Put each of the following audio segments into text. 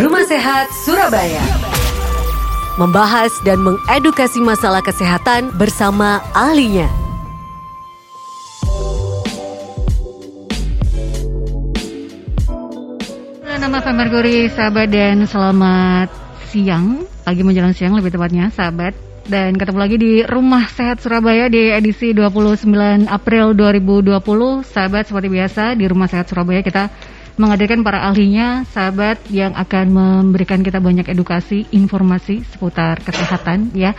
Rumah Sehat Surabaya. Membahas dan mengedukasi masalah kesehatan bersama ahlinya. Nama saya Merkuri, sahabat dan selamat siang, pagi menjelang siang lebih tepatnya, sahabat. Dan ketemu lagi di Rumah Sehat Surabaya di edisi 29 April 2020. Sahabat seperti biasa di Rumah Sehat Surabaya kita menghadirkan para ahlinya, sahabat yang akan memberikan kita banyak edukasi, informasi seputar kesehatan ya.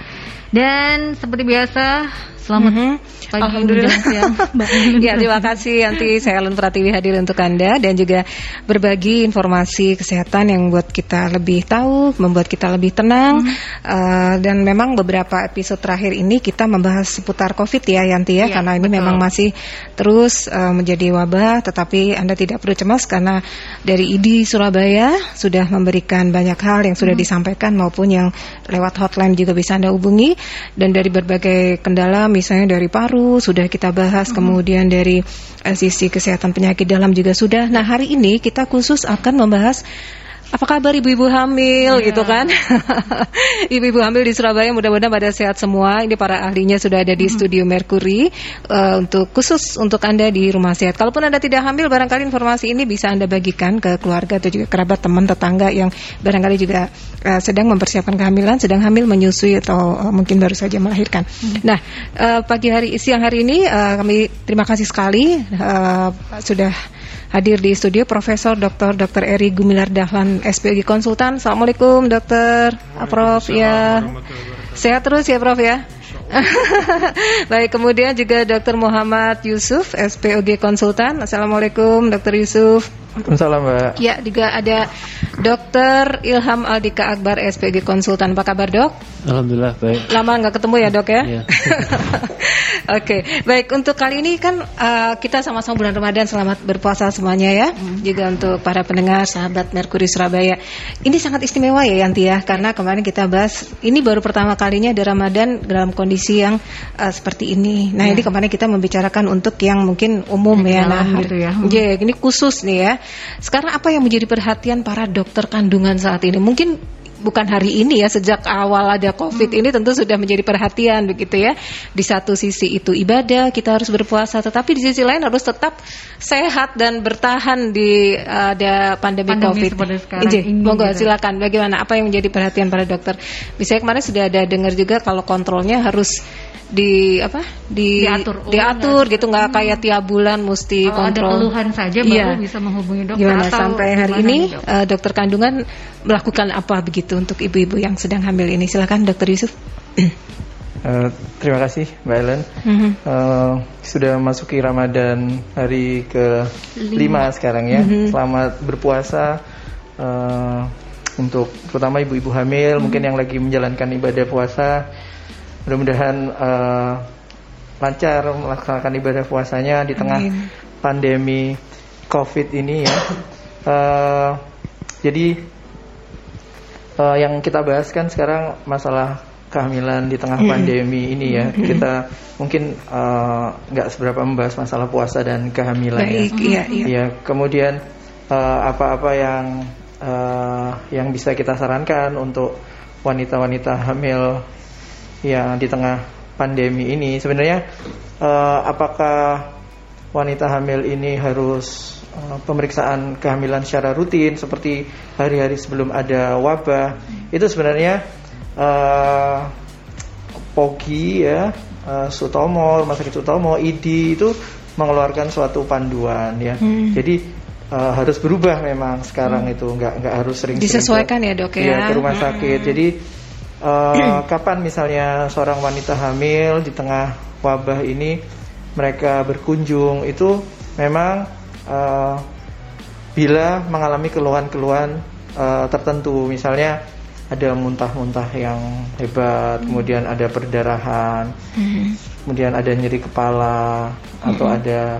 Dan seperti biasa, selamat Mhm. pagi Alhamdulillah. siang. Ya terima kasih nanti saya Ellen Pratiwi hadir untuk Anda dan juga berbagi informasi kesehatan yang membuat kita lebih tahu, membuat kita lebih tenang Uh, dan memang beberapa episode terakhir ini kita membahas seputar COVID ya Yanti ya Iya, karena ini betul. memang masih terus uh, menjadi wabah tetapi Anda tidak perlu cemas karena dari ID Surabaya sudah memberikan banyak hal yang sudah disampaikan maupun yang lewat hotline juga bisa Anda hubungi dan dari berbagai kendala misalnya dari paru sudah kita bahas kemudian dari eh, sisi kesehatan penyakit dalam juga sudah. Nah, hari ini kita khusus akan membahas apa kabar ibu-ibu hamil gitu kan? ibu-ibu hamil di Surabaya mudah-mudahan pada sehat semua. Ini para ahlinya sudah ada di studio Mercury eh, untuk khusus untuk Anda di rumah sehat. Kalaupun Anda tidak hamil barangkali informasi ini bisa Anda bagikan ke keluarga atau juga kerabat teman tetangga yang barangkali juga eh, sedang mempersiapkan kehamilan, sedang hamil menyusui atau eh, mungkin baru saja melahirkan. Nah, eh, pagi hari siang hari ini eh, kami terima kasih sekali eh, sudah hadir di studio Profesor Dr. Dr. Eri Gumilar Dahlan SPG Konsultan. Assalamualaikum Dokter Ah, Prof ya. Sehat terus ya Prof ya. Baik, kemudian juga Dr. Muhammad Yusuf SPOG Konsultan. Assalamualaikum Dr. Yusuf. Waalaikumsalam Mbak. Ya, juga ada Dr. Ilham Aldika Akbar SPG Konsultan. Apa kabar dok? Alhamdulillah baik. Lama nggak ketemu ya dok ya? Iya. Oke, baik untuk kali ini kan uh, kita sama-sama bulan Ramadan selamat berpuasa semuanya ya. Juga untuk para pendengar sahabat Merkuri Surabaya. Ini sangat istimewa ya Yanti ya karena kemarin kita bahas ini baru pertama kalinya ada Ramadan dalam kondisi yang uh, seperti ini. Nah, ini kemarin kita membicarakan untuk yang mungkin umum ya. Dalam Nah, gitu ya. Iya, ini khusus nih ya. Sekarang apa yang menjadi perhatian para dokter kandungan saat ini? Mungkin bukan hari ini ya, sejak awal ada COVID ini tentu sudah menjadi perhatian begitu ya. Di satu sisi itu ibadah, kita harus berpuasa, tetapi di sisi lain harus tetap sehat dan bertahan di uh, ada pandemi, Pandemi COVID. Ije, ini monggo gitu. silakan. Bagaimana? Apa yang menjadi perhatian para dokter? Misalnya kemarin sudah ada dengar juga kalau kontrolnya harus di apa di Diatur. Oh, diatur gitu nggak kayak tiap bulan mesti Kalau ada kontrol keluhan saja baru Iya. bisa menghubungi dokter Gimana atau sampai hari ini nih, Dok? eh, dokter kandungan melakukan apa begitu untuk ibu-ibu yang sedang hamil ini? Silakan dokter Yusuf. Eh, terima kasih Mbak Ellen. Mhm. Eh, sudah masuki Ramadan hari ke lima sekarang ya. Selamat berpuasa eh, untuk terutama ibu-ibu hamil, mungkin yang lagi menjalankan ibadah puasa. Mudah-mudahan eh, lancar melaksanakan ibadah puasanya di tengah Amin. pandemi COVID ini ya. Eh, jadi Eh, yang kita bahas kan sekarang masalah kehamilan di tengah pandemi ini ya. Kita mungkin nggak seberapa membahas masalah puasa dan kehamilan Baik, ya. iya, iya. Iya, kemudian apa-apa yang eh, yang bisa kita sarankan untuk wanita-wanita hamil yang di tengah pandemi ini sebenarnya eh, apakah wanita hamil ini harus eh, pemeriksaan kehamilan secara rutin seperti hari-hari sebelum ada wabah itu sebenarnya eh, Pogi ya eh, Sutomo Rumah Sakit Sutomo ID itu mengeluarkan suatu panduan ya Hmm. jadi eh, harus berubah memang sekarang itu nggak nggak harus sering Disesuaikan ya, Dok, ya. Iya, ke rumah Hmm. sakit jadi eh, kapan misalnya seorang wanita hamil di tengah wabah ini mereka berkunjung itu memang eh, bila mengalami keluhan-keluhan eh, tertentu. Misalnya ada muntah-muntah yang hebat kemudian ada perdarahan kemudian ada nyeri kepala atau ada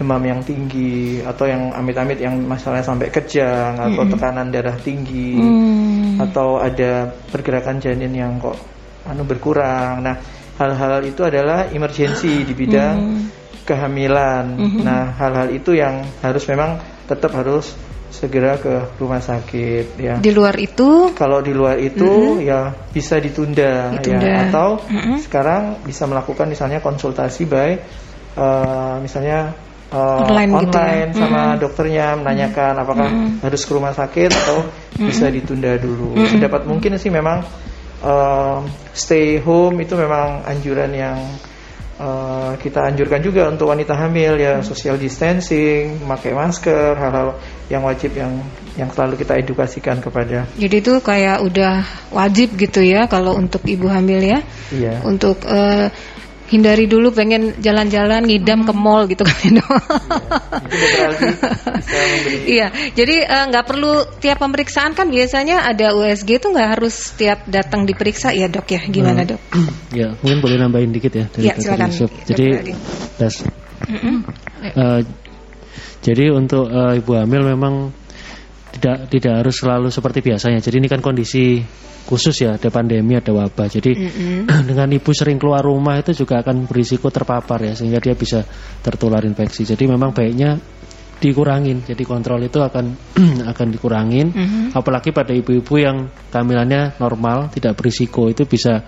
demam yang tinggi atau yang amit-amit yang masalahnya sampai kejang atau tekanan darah tinggi Hmm. atau ada pergerakan janin yang kok anu berkurang. Nah, hal-hal itu adalah emergensi di bidang kehamilan. Nah, hal-hal itu yang harus memang tetap harus segera ke rumah sakit ya. Di luar itu Kalau di luar itu ya bisa ditunda, Ditunda. ya atau Mm-mm. sekarang bisa melakukan misalnya konsultasi by eh, misalnya eh, Online gitu ya. sama dokternya menanyakan apakah harus ke rumah sakit atau bisa ditunda dulu. Sedapat mungkin sih memang eh, stay home itu memang anjuran yang eh, kita anjurkan juga untuk wanita hamil ya social distancing, memakai masker, hal-hal yang wajib yang yang selalu kita edukasikan kepada jadi itu kayak udah wajib gitu ya kalau untuk ibu hamil ya. iya. Untuk eh, hindari dulu pengen jalan-jalan ngidam ke mall gitu kan ya, Iya, jadi eh, nggak perlu tiap pemeriksaan kan biasanya ada USG itu nggak harus tiap datang diperiksa ya dok ya gimana dok? Ya, mungkin boleh nambahin dikit ya dari Iya, Dr. silakan. Jadi, Adi. tes. Eh, jadi untuk eh, ibu hamil memang tidak tidak harus selalu seperti biasanya. Jadi ini kan kondisi khusus ya, ada pandemi, ada wabah. Jadi dengan ibu sering keluar rumah itu juga akan berisiko terpapar ya, sehingga dia bisa tertular infeksi. Jadi memang baiknya dikurangin. Jadi kontrol itu akan akan dikurangin. Apalagi pada ibu-ibu yang kehamilannya normal, tidak berisiko itu bisa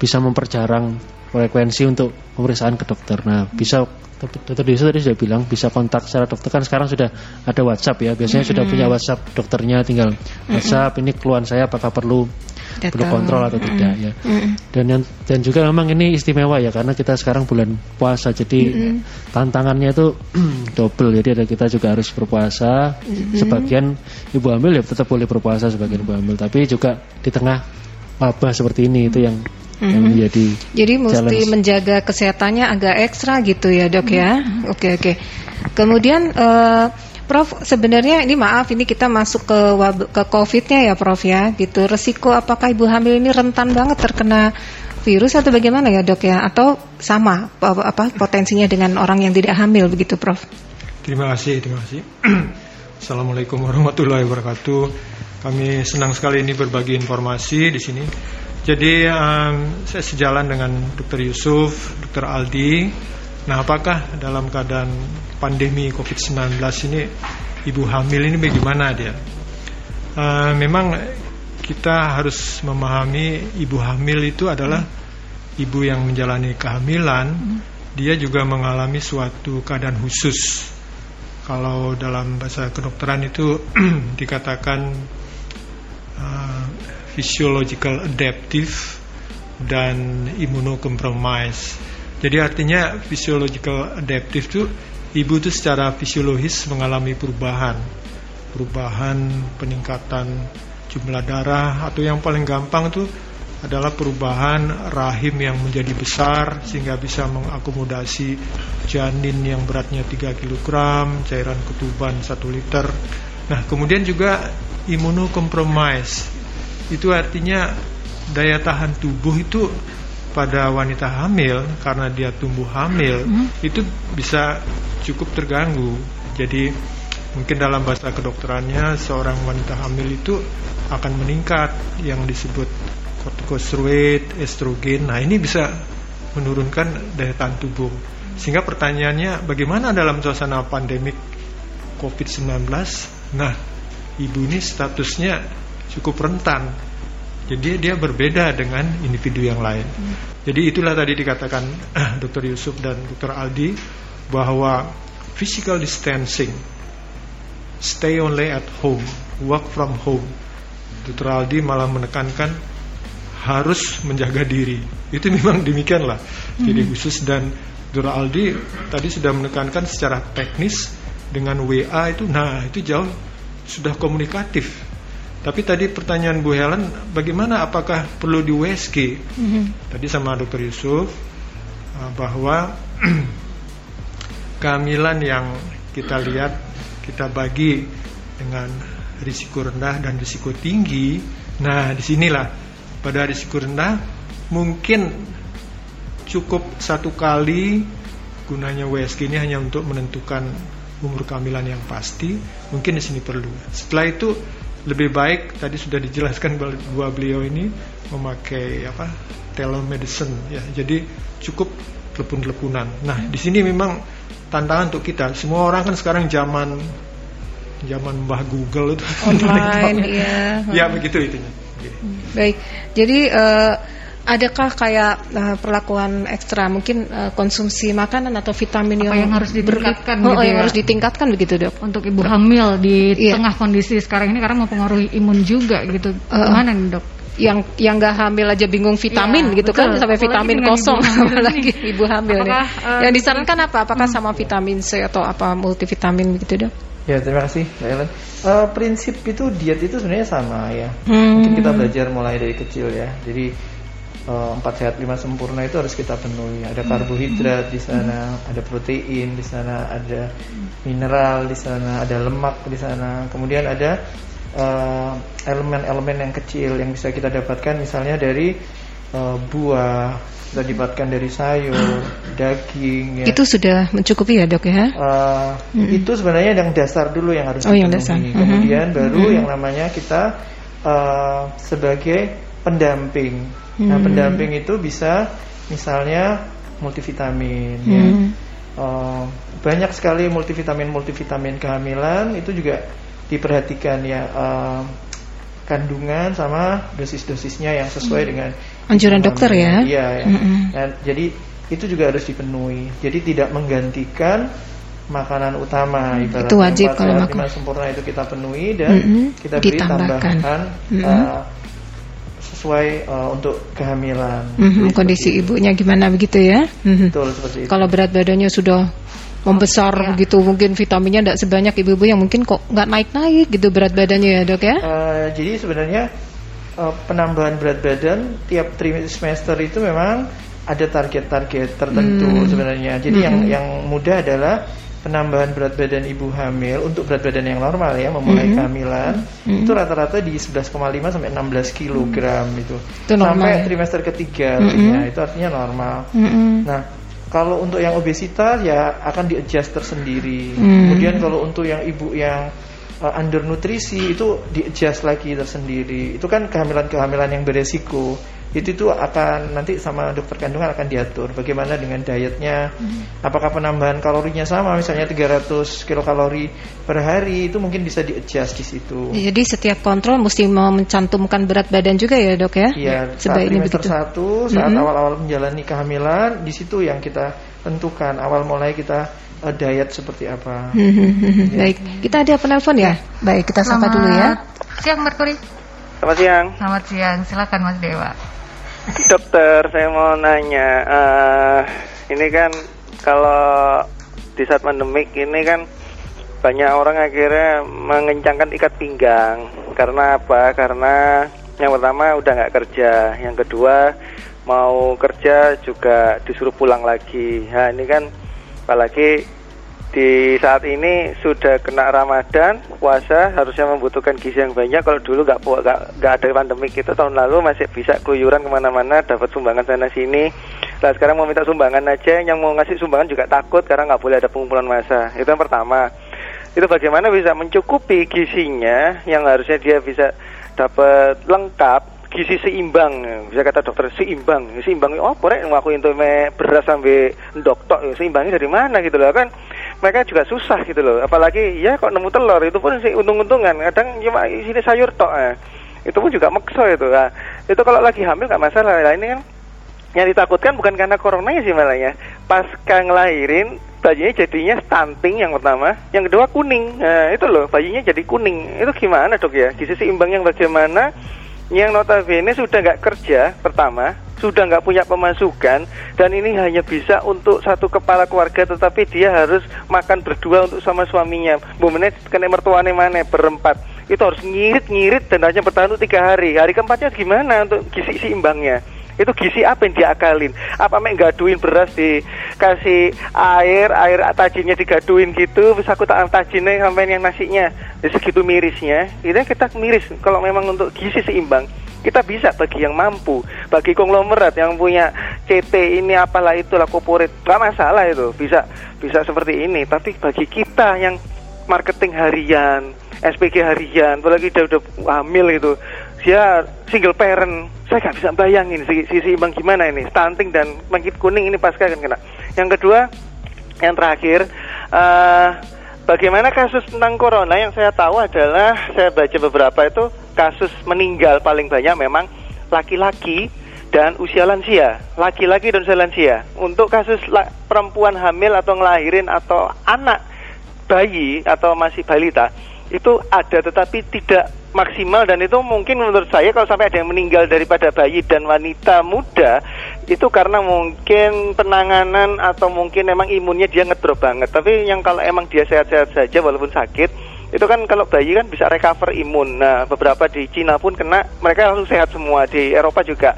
bisa memperjarang frekuensi untuk pemeriksaan ke dokter. Nah, bisa dokter Desa tadi sudah bilang bisa kontak secara dokter. Kan sekarang sudah ada WhatsApp ya. Biasanya sudah punya WhatsApp dokternya tinggal WhatsApp ini keluhan saya apakah perlu perlu Datang. kontrol atau tidak ya. Dan yang, dan juga memang ini istimewa ya karena kita sekarang bulan puasa jadi tantangannya itu double. Jadi ada kita juga harus berpuasa. Sebagian ibu hamil ya tetap boleh berpuasa sebagian ibu hamil. Tapi juga di tengah wabah seperti ini itu yang yang menjadi Jadi mesti challenge. menjaga kesehatannya agak ekstra gitu ya dok ya. Oke oke. Kemudian eh, Prof sebenarnya ini maaf ini kita masuk ke wab- ke COVID-nya ya Prof ya gitu. Resiko apakah ibu hamil ini rentan banget terkena virus atau bagaimana ya dok ya? Atau sama apa, apa potensinya dengan orang yang tidak hamil begitu Prof? Terima kasih, terima kasih. Assalamualaikum warahmatullahi wabarakatuh. Kami senang sekali ini berbagi informasi di sini. Jadi em, saya sejalan dengan Dr. Yusuf, Dr. Aldi. Nah, apakah dalam keadaan pandemi COVID-19 ini ibu hamil ini bagaimana dia? Eh, memang kita harus memahami ibu hamil itu adalah ibu yang menjalani kehamilan, dia juga mengalami suatu keadaan khusus. Kalau dalam bahasa kedokteran itu dikatakan uh, physiological adaptive dan immunocompromise. Jadi artinya physiological adaptive itu ibu itu secara fisiologis mengalami perubahan, perubahan peningkatan jumlah darah atau yang paling gampang itu adalah perubahan rahim yang menjadi besar sehingga bisa mengakomodasi janin yang beratnya 3 kg, cairan ketuban 1 liter. Nah, kemudian juga immunocompromise. Itu artinya daya tahan tubuh itu pada wanita hamil karena dia tumbuh hamil itu bisa cukup terganggu. Jadi mungkin dalam bahasa kedokterannya seorang wanita hamil itu akan meningkat yang disebut kortikosteroid, estrogen. Nah, ini bisa menurunkan daya tahan tubuh. Sehingga pertanyaannya bagaimana dalam suasana pandemik COVID-19? Nah, ibu ini statusnya cukup rentan. Jadi dia berbeda dengan individu yang lain. Jadi itulah tadi dikatakan Dr. Yusuf dan Dr. Aldi bahwa physical distancing, stay only at home, work from home. Dr. Aldi malah menekankan harus menjaga diri. Itu memang demikianlah. Jadi khusus dan Dr. Aldi tadi sudah menekankan secara teknis dengan WA itu, nah itu jauh sudah komunikatif. Tapi tadi pertanyaan Bu Helen, bagaimana apakah perlu di WSG? Tadi sama Dr. Yusuf uh, bahwa kehamilan yang kita lihat kita bagi dengan risiko rendah dan risiko tinggi. Nah, di sinilah pada risiko rendah mungkin cukup satu kali gunanya WSG ini hanya untuk menentukan umur kehamilan yang pasti. Mungkin di sini perlu. Setelah itu lebih baik tadi sudah dijelaskan dua beliau ini memakai apa telemedicine ya. Jadi cukup telepon-teleponan. Nah, di sini memang tantangan untuk kita. Semua orang kan sekarang zaman zaman Mbah Google itu online ya ya begitu itunya baik jadi uh, adakah kayak uh, perlakuan ekstra mungkin uh, konsumsi makanan atau vitamin Apa yang harus ditingkatkan oh, gitu yang ya? harus ditingkatkan begitu dok untuk ibu hamil di Iya. tengah kondisi sekarang ini karena mempengaruhi imun juga gitu. Uh, Gimana nih dok? yang yang nggak hamil aja bingung vitamin Iya, gitu kan betul. sampai Apalagi vitamin kosong ibu apalagi ini. ibu hamil nih. Apakah, uh, yang disarankan apa apakah sama vitamin C atau apa multivitamin begitu dok Ya terima kasih Mbak Ellen. Eh, prinsip itu diet itu sebenarnya sama ya. Hmm. Mungkin kita belajar mulai dari kecil ya. Jadi eh, empat sehat lima sempurna itu harus kita penuhi. Ada karbohidrat di sana, ada protein di sana, ada mineral di sana, ada lemak di sana. Kemudian ada eh, elemen-elemen yang kecil yang bisa kita dapatkan misalnya dari eh, buah, kita dapatkan dari sayur, daging ya. itu sudah mencukupi ya dok ya Uh, itu sebenarnya yang dasar dulu yang harus Oh, yang dipenuhi. dasar. Kemudian Mhm. baru Mhm. yang namanya kita uh, sebagai pendamping. Nah, Mhm. pendamping itu bisa misalnya multivitamin ya. Hmm. Uh, banyak sekali multivitamin multivitamin kehamilan itu juga diperhatikan ya uh, kandungan sama dosis-dosisnya yang sesuai dengan Anjuran dokter ya? Iya, ya. Mm-mm. Dan jadi itu juga harus dipenuhi. Jadi tidak menggantikan makanan utama ibaratnya Itu wajib kalau sehat, makan. lima sempurna itu kita penuhi dan Mm-mm. kita beri Ditambahkan. tambahan Mm-mm. uh, sesuai uh, untuk kehamilan. Mhm, Jadi kondisi itu. ibunya gimana begitu ya Mhm. Betul seperti itu. kalau berat badannya sudah membesar Ya. begitu mungkin vitaminnya tidak sebanyak ibu-ibu yang mungkin kok nggak naik-naik gitu berat badannya ya dok ya Uh, jadi sebenarnya uh, penambahan berat badan tiap trimester itu memang ada target-target tertentu Hmm. sebenarnya. Jadi yang Hmm. yang mudah adalah penambahan berat badan ibu hamil untuk berat badan yang normal ya memulai Hmm. kehamilan Hmm. itu rata-rata di 11,5 sampai 16 kilogram itu. Itu normal Sampai ya? trimester ketiga Hmm. artinya itu artinya normal. Mhm. Nah, kalau untuk yang obesitas ya akan di adjust tersendiri. Hmm. Kemudian kalau untuk yang ibu yang uh, undernutrisi itu di adjust lagi tersendiri. Itu kan kehamilan-kehamilan yang beresiko. Itu itu akan nanti sama dokter kandungan akan diatur bagaimana dengan dietnya. Apakah penambahan kalorinya sama misalnya 300 kilokalori per hari itu mungkin bisa di adjust di situ. jadi setiap kontrol mesti mau mencantumkan berat badan juga ya dok ya Iya, saat trimester begitu satu, saat Mhm. awal-awal menjalani kehamilan, di situ yang kita tentukan awal mulai kita eh, diet seperti apa. Mhm. baik kita ada penelpon ya baik kita sapa dulu ya Siang Merkuri. Selamat siang, Selamat siang. Silakan Mas Dewa. dokter. Saya mau nanya, eh, ini kan kalau di saat pandemik ini kan banyak orang akhirnya mengencangkan ikat pinggang. Karena apa? Karena yang pertama udah nggak kerja, yang kedua mau kerja juga disuruh pulang lagi. Nah ini kan apalagi di saat ini sudah kena Ramadan, puasa harusnya membutuhkan gizi yang banyak. Kalau dulu nggak nggak ada pandemi kita tahun lalu masih bisa keluyuran ke mana-mana, dapat sumbangan sana sini. Nah sekarang mau minta sumbangan aja, yang mau ngasih sumbangan juga takut karena nggak boleh ada pengumpulan massa. Itu yang pertama. Itu bagaimana bisa mencukupi gizinya yang harusnya dia bisa dapat lengkap gizi seimbang bisa kata dokter seimbang. Seimbang oh korek aku itu me beras sampai ndok tok ya, seimbangnya dari mana gitu loh kan? Mereka juga susah gitu loh. Apalagi ya kok nemu telur itu pun sih untung-untungan. Kadang cuma sini sayur tok eh. itu pun juga makso itu nah, itu kalau lagi hamil nggak masalah. Nah, ini kan yang ditakutkan bukan karena coronanya sih malahnya pasca ngelahirin bayinya jadinya stunting yang pertama yang kedua kuning. Nah, itu loh bayinya jadi kuning. Itu gimana dok ya? Gizi seimbang yang bagaimana yang notabene sudah nggak kerja pertama sudah nggak punya pemasukan dan ini hanya bisa untuk satu kepala keluarga tetapi dia harus makan berdua untuk sama suaminya. Momennya kena mertuane mana berempat. Itu harus ngirit-ngirit dan hanya bertahan untuk tiga hari. Hari keempatnya gimana untuk gizi seimbangnya itu gizi apa yang diakalin? Apa mek gaduin beras dikasih air air tajinnya digaduin gitu bisa aku tak tajinnya sampai yang nasinya. Ya, segitu mirisnya. Ini kita miris. Kalau memang untuk gizi seimbang kita bisa bagi yang mampu. Bagi konglomerat yang punya CT ini apalah itulah corporate. Nggak masalah itu. Bisa bisa seperti ini. Tapi bagi kita yang marketing harian SPG harian apalagi udah, udah hamil itu dia single parent. Saya nggak bisa bayangin si, si seimbang gimana ini. Stunting dan bangkit kuning ini pasca kan kena yang kedua yang terakhir eh bagaimana kasus tentang corona? Yang saya tahu adalah saya baca beberapa itu kasus meninggal paling banyak memang laki-laki dan usia lansia, laki-laki dan usia lansia. Untuk kasus la- perempuan hamil atau ngelahirin atau anak bayi atau masih balita itu ada tetapi tidak maksimal dan itu mungkin menurut saya kalau sampai ada yang meninggal daripada bayi dan wanita muda itu karena mungkin penanganan atau mungkin emang imunnya dia ngedrop banget. Tapi yang kalau emang dia sehat-sehat saja walaupun sakit itu kan kalau bayi kan bisa recover imun. Nah beberapa di Cina pun kena mereka langsung sehat semua. Di Eropa juga.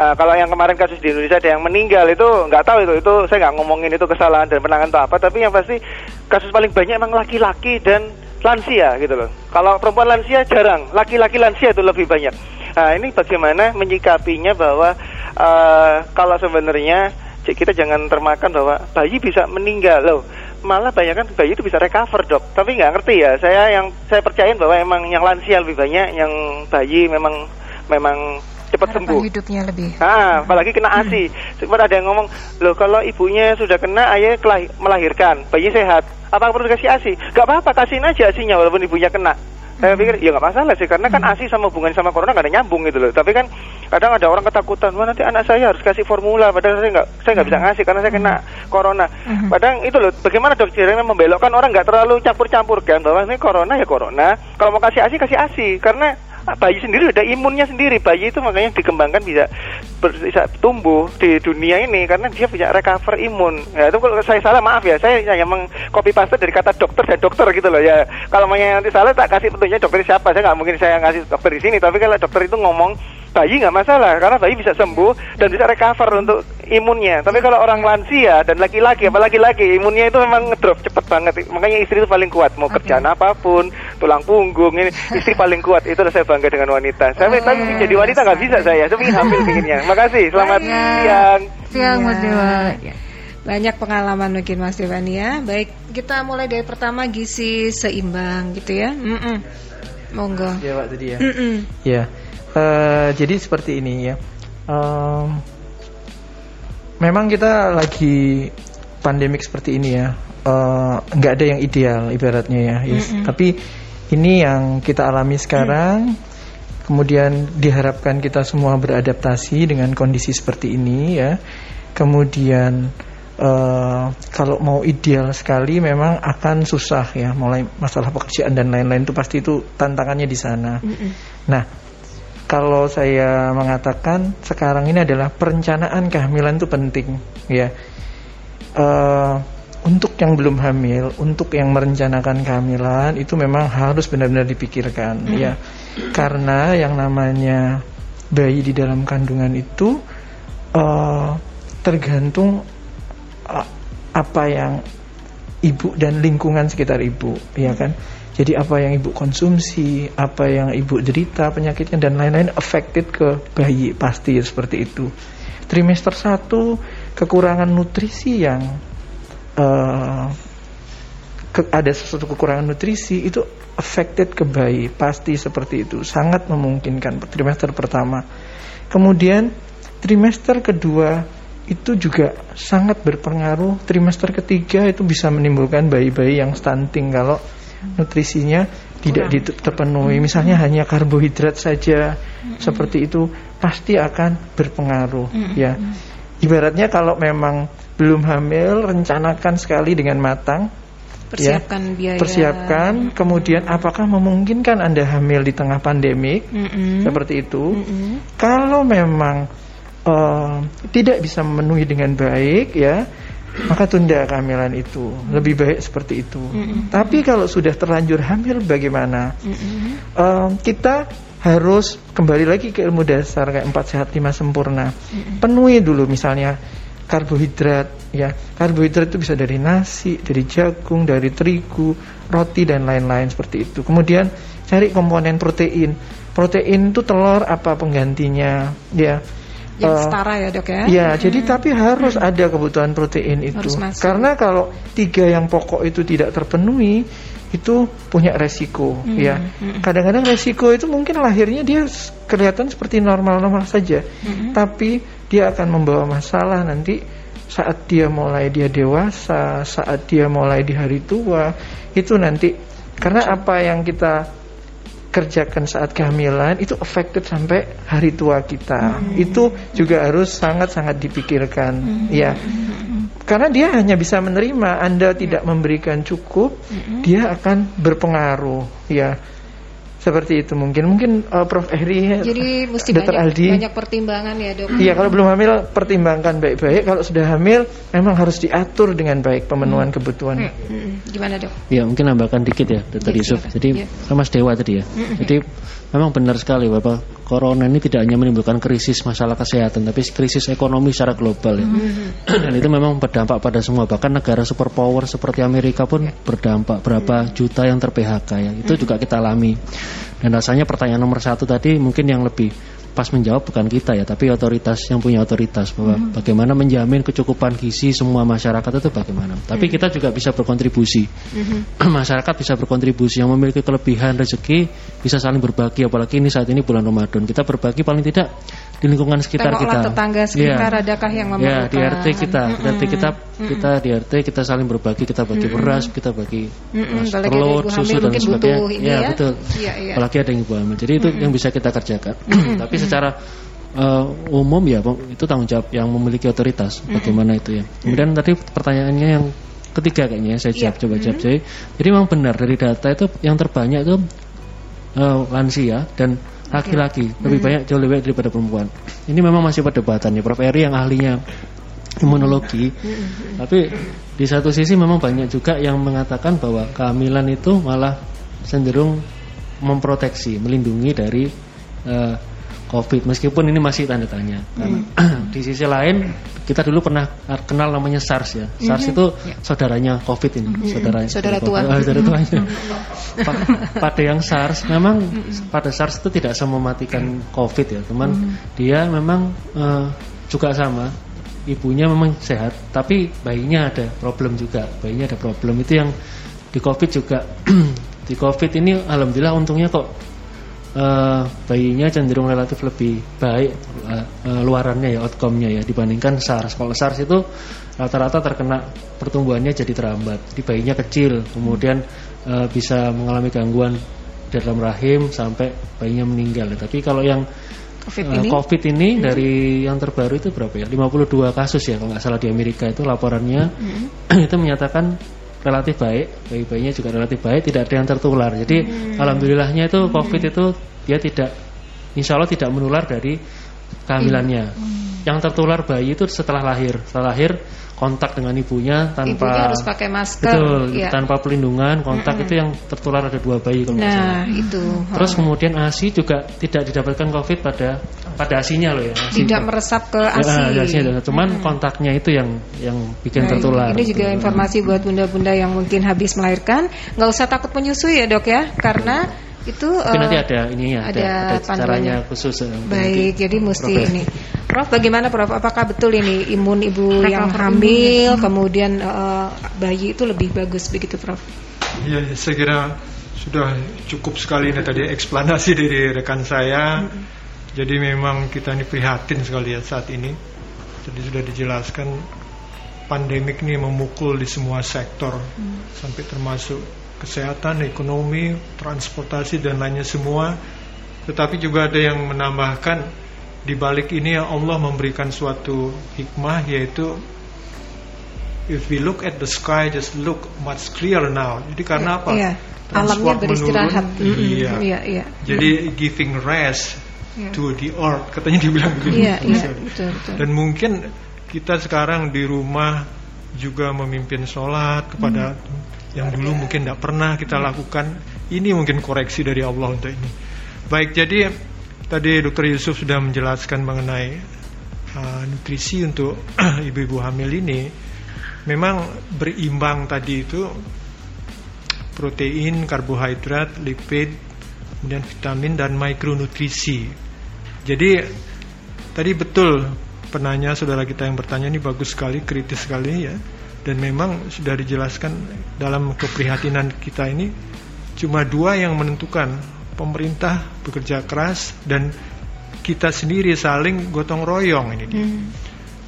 Uh, kalau yang kemarin kasus di Indonesia ada yang meninggal itu nggak tahu itu itu saya nggak ngomongin itu kesalahan dan penanganan atau apa tapi yang pasti kasus paling banyak emang laki-laki dan lansia gitu loh. Kalau perempuan lansia jarang, laki-laki lansia itu lebih banyak. Nah ini bagaimana menyikapinya bahwa uh, kalau sebenarnya kita jangan termakan bahwa bayi bisa meninggal loh. Malah banyak kan bayi itu bisa recover dok. Tapi nggak ngerti ya. Saya yang saya percayain bahwa emang yang lansia lebih banyak, yang bayi memang memang cepat sembuh. hidupnya lebih. Ah, apalagi kena ASI. Sempat ada yang ngomong, loh kalau ibunya sudah kena, ayah kelahi- melahirkan, bayi sehat, apa perlu dikasih ASI? Gak apa-apa, kasihin aja ASInya walaupun ibunya kena. Saya pikir, ya nggak masalah sih, karena kan ASI sama hubungan sama corona nggak ada nyambung gitu loh. Tapi kan kadang ada orang ketakutan, wah nanti anak saya harus kasih formula, padahal saya nggak saya nggak bisa ngasih karena saya kena corona. Padahal itu loh, bagaimana dokternya membelokkan orang nggak terlalu campur-campurkan bahwa ini corona ya corona. Kalau mau kasih ASI kasih ASI, karena bayi sendiri ada imunnya sendiri. Bayi itu makanya dikembangkan bisa bisa tumbuh di dunia ini karena dia punya recover imun. Ya itu kalau saya salah maaf ya. Saya hanya mengcopy paste dari kata dokter dan dokter gitu loh ya. Kalau yang nanti salah tak kasih petunjuknya dokter siapa. Saya nggak mungkin saya ngasih dokter di sini. Tapi kalau dokter itu ngomong bayi nggak masalah karena bayi bisa sembuh dan bisa recover untuk imunnya tapi kalau orang lansia dan laki-laki apalagi laki imunnya itu memang ngedrop cepet banget makanya istri itu paling kuat mau kerjaan apa pun tulang punggung ini istri paling kuat itu saya bangga dengan wanita saya tapi jadi wanita nggak bisa saya ingin hamil pinginnya makasih selamat siang Siang Mas. Dewa. Ya. Banyak pengalaman mungkin Mas Devani ya. Baik, kita mulai dari pertama gizi seimbang gitu ya. Mm-mm. Monggo. Ya Pak tadi ya. Mm-mm. Ya, eh, jadi seperti ini ya. Em, memang kita lagi pandemik seperti ini ya. Eh, nggak ada yang ideal ibaratnya ya. Yes. Tapi ini yang kita alami sekarang. Kemudian diharapkan kita semua beradaptasi dengan kondisi seperti ini ya. Kemudian eh, kalau mau ideal sekali memang akan susah ya. Mulai masalah pekerjaan dan lain-lain itu pasti itu tantangannya di sana. Nah, kalau saya mengatakan sekarang ini adalah perencanaan kehamilan itu penting ya. Eh, untuk yang belum hamil, untuk yang merencanakan kehamilan itu memang harus benar-benar dipikirkan ya. Karena yang namanya bayi di dalam kandungan itu eh, tergantung eh, apa yang ibu dan lingkungan sekitar ibu, ya kan? Jadi apa yang ibu konsumsi, apa yang ibu derita penyakitnya dan lain-lain affected ke bayi. Pasti seperti itu. Trimester 1 kekurangan nutrisi yang eh, ke- ada sesuatu kekurangan nutrisi itu affected ke bayi. Pasti seperti itu. Sangat memungkinkan trimester pertama. Kemudian trimester kedua itu juga sangat berpengaruh. Trimester ketiga itu bisa menimbulkan bayi-bayi yang stunting. Kalau nutrisinya tidak terpenuhi. Misalnya hanya karbohidrat saja seperti itu pasti akan berpengaruh ya. Ibaratnya kalau memang belum hamil rencanakan sekali dengan matang ya. Persiapkan biaya. persiapkan. Kemudian apakah memungkinkan anda hamil di tengah pandemik seperti itu. Kalau memang eh, tidak bisa memenuhi dengan baik ya maka tunda kehamilan itu lebih baik seperti itu. Tapi kalau sudah terlanjur hamil bagaimana. Eh, kita harus kembali lagi ke ilmu dasar kayak empat sehat lima sempurna. Penuhi dulu misalnya karbohidrat ya. Karbohidrat itu bisa dari nasi dari jagung dari terigu roti dan lain-lain seperti itu. Kemudian cari komponen protein. Protein itu telur apa penggantinya ya Yang Eh, setara ya dok ya. Ya, jadi tapi harus ada kebutuhan protein itu. Harus masuk. Karena kalau tiga yang pokok itu tidak terpenuhi, itu punya resiko. Hmm, Ya, kadang-kadang resiko itu mungkin lahirnya dia kelihatan seperti normal-normal saja, Hmm. tapi dia akan membawa masalah nanti saat dia mulai dia dewasa, saat dia mulai di hari tua, itu nanti karena apa yang kita kerjakan saat kehamilan itu affected sampai hari tua kita. Hmm. Itu juga harus sangat-sangat dipikirkan, hmm. ya. Karena dia hanya bisa menerima, Anda tidak memberikan cukup, hmm. dia akan berpengaruh, ya seperti itu mungkin mungkin uh, Prof Eri jadi mesti Dr. banyak, Aldi banyak pertimbangan ya dok iya kalau belum hamil pertimbangkan baik-baik kalau sudah hamil memang harus diatur dengan baik pemenuhan hmm. kebutuhan hmm. Hmm. gimana dok ya mungkin nambahkan dikit ya Dr. Ya, Yusuf jadi ya. Mas Dewa tadi ya hmm. jadi memang benar sekali Bapak corona ini tidak hanya menimbulkan krisis masalah kesehatan tapi krisis ekonomi secara global ya hmm. dan itu memang berdampak pada semua bahkan negara superpower seperti Amerika pun ya. berdampak berapa hmm. juta yang ter PHK ya itu hmm. juga kita alami dan rasanya pertanyaan nomor satu tadi mungkin yang lebih pas menjawab bukan kita ya, tapi otoritas yang punya otoritas bahwa hmm. bagaimana menjamin kecukupan gizi semua masyarakat itu bagaimana. Tapi hmm. kita juga bisa berkontribusi. Hmm. masyarakat bisa berkontribusi yang memiliki kelebihan rezeki bisa saling berbagi apalagi ini saat ini bulan Ramadan. Kita berbagi paling tidak di lingkungan sekitar kita. tetangga sekitar ya. adakah yang memerlukan? Ya, di RT kita, di RT kita kita di RT kita saling berbagi, kita bagi beras, kita bagi telur, susu dan sebagainya. Ya, ya, betul. Ya, ya. Apalagi ada yang ibu hamil. Jadi itu yang bisa kita kerjakan. Tapi secara uh, umum ya itu tanggung jawab yang memiliki otoritas bagaimana itu ya kemudian tadi pertanyaannya yang ketiga kayaknya saya jawab yeah. coba jawab saya jadi memang benar dari data itu yang terbanyak itu uh, lansia dan laki-laki. Lebih banyak jauh lebih banyak daripada perempuan. Ini memang masih perdebatan ya Prof. Eri yang ahlinya imunologi. Tapi di satu sisi memang banyak juga yang mengatakan bahwa kehamilan itu malah cenderung memproteksi melindungi dari uh, COVID. Meskipun ini masih tanda tanya. Karena hmm. di sisi lain kita dulu pernah kenal namanya SARS ya. SARS hmm. itu ya. saudaranya COVID ini hmm. saudara saudara tua. Oh, saudara tuanya. Pada yang SARS memang pada SARS itu tidak mematikan COVID ya teman dia memang uh, juga sama. Ibunya memang sehat tapi bayinya ada problem juga. Bayinya ada problem. Itu yang di COVID juga. Di COVID ini alhamdulillah untungnya kok uh, bayinya cenderung relatif lebih baik uh, uh, luarannya ya outcome-nya ya dibandingkan SARS. Kalau SARS itu rata-rata terkena pertumbuhannya jadi terhambat. Di bayinya kecil, kemudian uh, bisa mengalami gangguan dalam rahim sampai bayinya meninggal. Tapi kalau yang COVID ini, uh, COVID ini hmm. dari yang terbaru itu berapa ya? 52 kasus ya kalau nggak salah di Amerika itu laporannya hmm. itu menyatakan relatif baik, bayi-bayinya juga relatif baik, tidak ada yang tertular. Jadi hmm. alhamdulillahnya itu COVID itu dia tidak, insya Allah tidak menular dari kehamilannya. Hmm. Yang tertular bayi itu setelah lahir, setelah lahir kontak dengan ibunya tanpa ibunya harus pakai masker betul ya. tanpa pelindungan kontak mm -hmm. itu yang tertular ada dua bayi kalau nah itu. Terus kemudian asi juga tidak didapatkan covid pada pada asinya loh ya asi tidak meresap ke asi. ya, asinya cuman hmm. kontaknya itu yang yang bikin nah, tertular. ini juga informasi buat bunda-bunda yang mungkin habis melahirkan. Nggak usah takut menyusui ya dok ya karena itu Tapi uh, nanti ada ininya ada, ada, ada caranya khusus uh, baik jadi mesti Prof. ini Prof bagaimana Prof apakah betul ini imun ibu yang hamil imun. kemudian uh, bayi itu lebih bagus begitu Prof Iya ya, saya kira sudah cukup sekali ini tadi eksplanasi dari rekan saya hmm. jadi memang kita ini prihatin sekali ya saat ini jadi sudah dijelaskan pandemik ini memukul di semua sektor hmm. sampai termasuk kesehatan, ekonomi, transportasi dan lainnya semua. Tetapi juga ada yang menambahkan di balik ini Allah memberikan suatu hikmah yaitu if we look at the sky just look much clearer now. Jadi karena apa? Yeah. Alamnya beristirahat. Menurun, iya. Yeah, yeah. Jadi giving rest yeah. to the earth katanya dibilang begitu. Yeah, yeah, betul, betul. Dan mungkin kita sekarang di rumah juga memimpin sholat kepada hmm yang dulu mungkin tidak pernah kita lakukan. Ini mungkin koreksi dari Allah untuk ini. Baik, jadi tadi Dokter Yusuf sudah menjelaskan mengenai uh, nutrisi untuk ibu-ibu hamil ini. Memang berimbang tadi itu protein, karbohidrat, lipid, kemudian vitamin dan mikronutrisi. Jadi tadi betul penanya saudara kita yang bertanya ini bagus sekali, kritis sekali ya dan memang sudah dijelaskan dalam keprihatinan kita ini cuma dua yang menentukan pemerintah bekerja keras dan kita sendiri saling gotong royong ini dia. Hmm.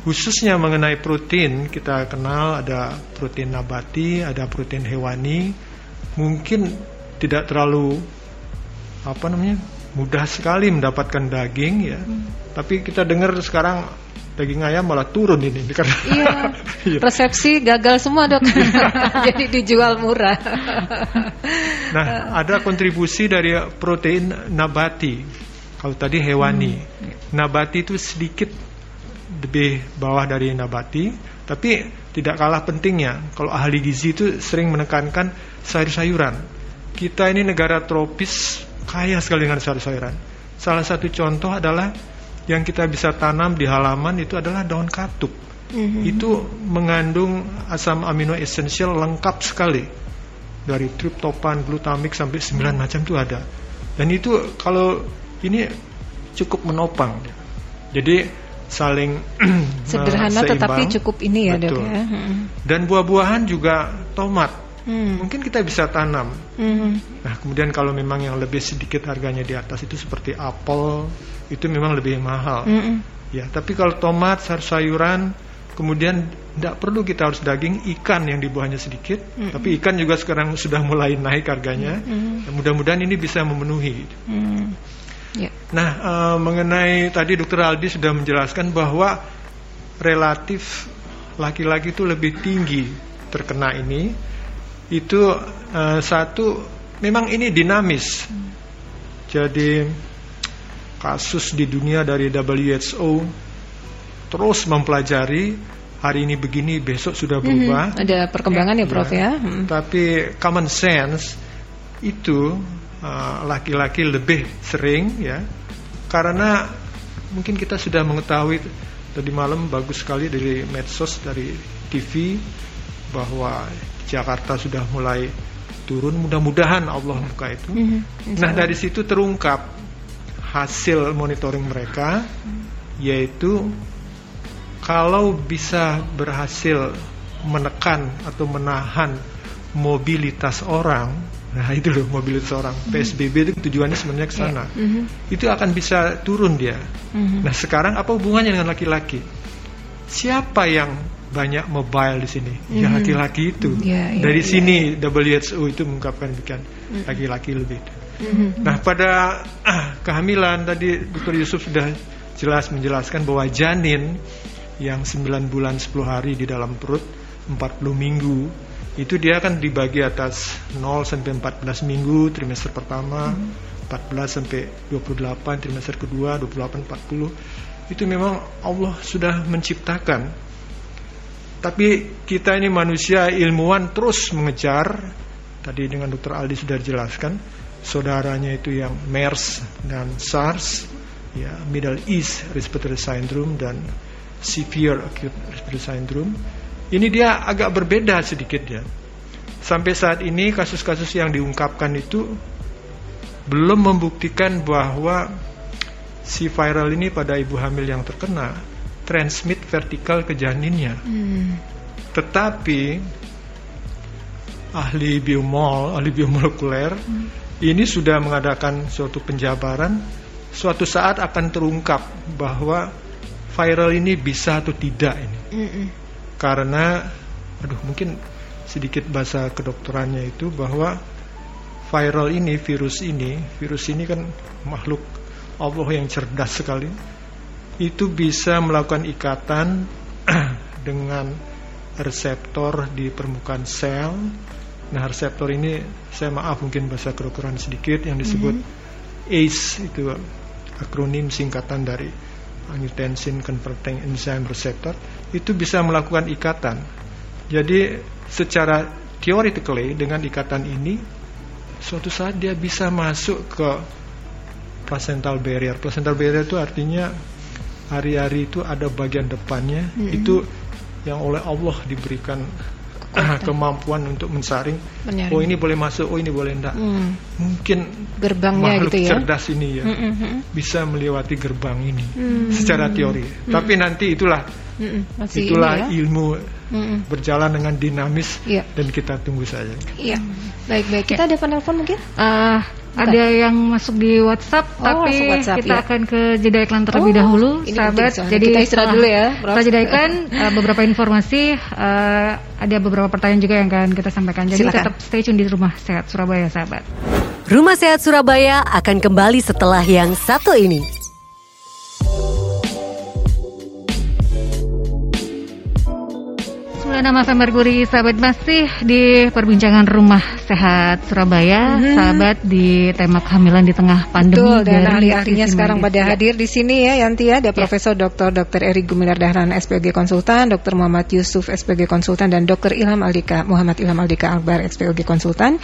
khususnya mengenai protein kita kenal ada protein nabati, ada protein hewani. Mungkin tidak terlalu apa namanya mudah sekali mendapatkan daging ya. Hmm. Tapi kita dengar sekarang daging ayam malah turun ini karena Iya, Iya. resepsi gagal semua dok. Jadi dijual murah. Nah, ada kontribusi dari protein nabati. Kalau tadi hewani, nabati itu sedikit lebih bawah dari nabati, tapi tidak kalah pentingnya. Kalau ahli gizi itu sering menekankan sayur-sayuran. Kita ini negara tropis kaya sekali dengan sayur-sayuran. Salah satu contoh adalah yang kita bisa tanam di halaman itu adalah daun katuk. Itu mengandung asam amino esensial lengkap sekali dari triptopan, glutamik sampai 9 macam itu ada. Dan itu kalau ini cukup menopang. Jadi saling Sederhana seimbang. tetapi cukup ini ya dok ya. Mm. Dan buah-buahan juga tomat. Hmm. Mungkin kita bisa tanam. Hmm. Nah, kemudian kalau memang yang lebih sedikit harganya di atas itu seperti apel, itu memang lebih mahal. Mm-mm. Ya, tapi kalau tomat, sayur-sayuran, kemudian tidak perlu kita harus daging, ikan yang di buahnya sedikit, tapi ikan juga sekarang sudah mulai naik harganya. Mm-mm. Ya, Mudah-mudahan ini bisa memenuhi. Hmm. Ya. Nah, eh, mengenai tadi Dr. Aldi sudah menjelaskan bahwa relatif laki-laki itu lebih tinggi terkena ini. Itu eh, satu memang ini dinamis. Jadi kasus di dunia dari WHO terus mempelajari hari ini begini besok sudah berubah. Mhm. Ada perkembangan ya Prof ya. Hmm. Tapi common sense itu uh, laki-laki lebih sering ya karena mungkin kita sudah mengetahui tadi malam bagus sekali dari medsos dari TV bahwa Jakarta sudah mulai turun mudah-mudahan Allah buka itu. Mhm. Nah dari situ terungkap hasil monitoring mereka yaitu kalau bisa berhasil menekan atau menahan mobilitas orang, nah itu loh mobilitas orang. PSBB itu tujuannya sebenarnya ke sana. Mhm. Itu akan bisa turun dia. Mhm. Nah sekarang apa hubungannya dengan laki-laki? Siapa yang banyak mobile di sini? Ya Mhm. laki-laki itu. Ya, ya, Dari ya. sini WHO itu mengungkapkan demikian. Laki-laki lebih. Mhm. Nah pada ah, kehamilan tadi Dr. Yusuf sudah jelas menjelaskan bahwa janin yang 9 bulan 10 hari di dalam perut 40 minggu itu dia akan dibagi atas 0 sampai 14 minggu trimester pertama 14 sampai 28 trimester kedua 28 40 itu memang Allah sudah menciptakan tapi kita ini manusia ilmuwan terus mengejar. Tadi dengan Dr. Aldi sudah dijelaskan saudaranya itu yang MERS dan SARS ya Middle East Respiratory Syndrome dan Severe Acute Respiratory Syndrome. Ini dia agak berbeda sedikit ya sampai saat ini kasus-kasus yang diungkapkan itu belum membuktikan bahwa si viral ini pada ibu hamil yang terkena transmit vertikal ke janinnya Hmm. tetapi ahli biomol, ahli biomolekuler ini sudah mengadakan suatu penjabaran suatu saat akan terungkap bahwa viral ini bisa atau tidak ini. Mm-mm. Karena aduh mungkin sedikit bahasa kedokterannya itu bahwa viral ini, virus ini, virus ini kan makhluk Allah yang cerdas sekali. Itu bisa melakukan ikatan dengan reseptor di permukaan sel. Nah, reseptor ini saya maaf mungkin bahasa kedokteran sedikit yang disebut ACE itu akronim singkatan dari angiotensin converting enzyme receptor itu bisa melakukan ikatan. Jadi secara theoretically dengan ikatan ini suatu saat dia bisa masuk ke placental barrier. Placental barrier itu artinya hari-hari itu ada bagian depannya itu yang oleh Allah diberikan kemampuan untuk mensaring. Menyaring. Oh ini boleh masuk, oh ini boleh enggak. Hmm. Mungkin Gerbangnya makhluk gitu ya. cerdas ini ya Mm-mm. bisa melewati gerbang ini Hmm. secara teori. Tapi nanti itulah Mm-mm. Masih itulah ini ya. ilmu Mm-mm. berjalan dengan dinamis Iya. dan kita tunggu saja. Iya. Baik baik. Kita ada penelpon mungkin? Ada yang masuk di WhatsApp, Oh, tapi WhatsApp, kita ya. akan ke jeda iklan terlebih Oh, dahulu, ini sahabat. penting. Jadi Kita istirahat dulu ya. Setelah jeda iklan, eh, beberapa informasi, eh, ada beberapa pertanyaan juga yang akan kita sampaikan. Jadi Silakan. tetap stay tune di Rumah Sehat Surabaya, sahabat. Rumah Sehat Surabaya akan kembali setelah yang satu ini. 96 FM Merkuri, sahabat masih di perbincangan Rumah Sehat Surabaya, sahabat di tema kehamilan di tengah pandemi. Betul, dan ahli-ahlinya sekarang medis. pada Ya. hadir di sini ya Yanti ya. Ada Profesor Dr. Dr. Eri Gumilar Dahlan SPOG Konsultan, Dr. Muhammad Yusuf SPOG Konsultan dan Dr. Ilham Aldika Muhammad Ilham Aldika Akbar SPOG Konsultan.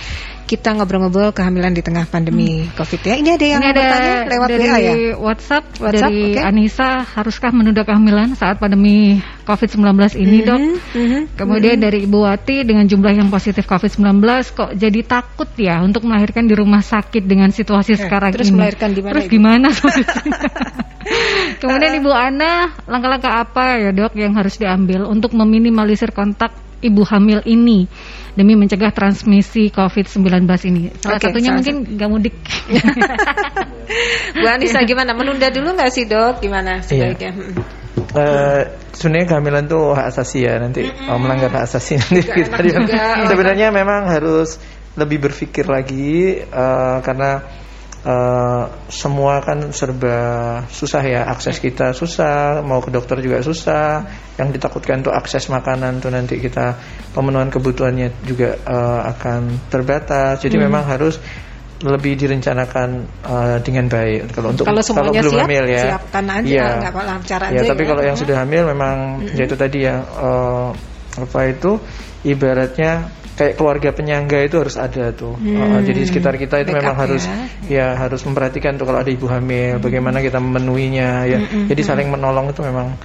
Kita ngobrol-ngobrol kehamilan di tengah pandemi Covid ya. Ini ada yang Ini ada bertanya lewat dari WA ya? WhatsApp, WhatsApp, dari oke. Anissa, haruskah menunda kehamilan saat pandemi COVID-19 ini, Dok? Mhm. Kemudian dari Ibu Wati dengan jumlah yang positif COVID-19 kok jadi takut ya untuk melahirkan di rumah sakit dengan situasi Eh, sekarang terus ini. melahirkan di mana, Terus gimana? Kemudian Ibu Ana, langkah-langkah apa ya dok yang harus diambil untuk meminimalisir kontak ibu hamil ini demi mencegah transmisi COVID-19 ini? Salah Oke, satunya salah mungkin nggak mudik. Bu Anissa gimana? Menunda dulu nggak sih dok? Gimana sebaiknya? Mm. Eh, sebenarnya kehamilan tuh hak asasi ya nanti. Oh, melanggar hak asasi nanti. Kita sebenarnya memang harus lebih berpikir lagi eh, karena eh, semua kan serba susah ya akses kita susah mau ke dokter juga susah. Yang ditakutkan tuh akses makanan tuh nanti kita pemenuhan kebutuhannya juga eh, akan terbatas. Jadi memang harus lebih direncanakan eh, dengan baik kalau untuk Kalau semuanya belum siap, hamil ya siapkan aja, Iya. nggak lancar Ya, aja tapi ya. kalau yang sudah hamil memang ya itu tadi ya eh, apa itu ibaratnya kayak keluarga penyangga itu harus ada tuh. Eh, jadi sekitar kita itu Backup memang harus ya. ya harus memperhatikan tuh kalau ada ibu hamil, bagaimana kita memenuhinya ya. Jadi saling menolong itu memang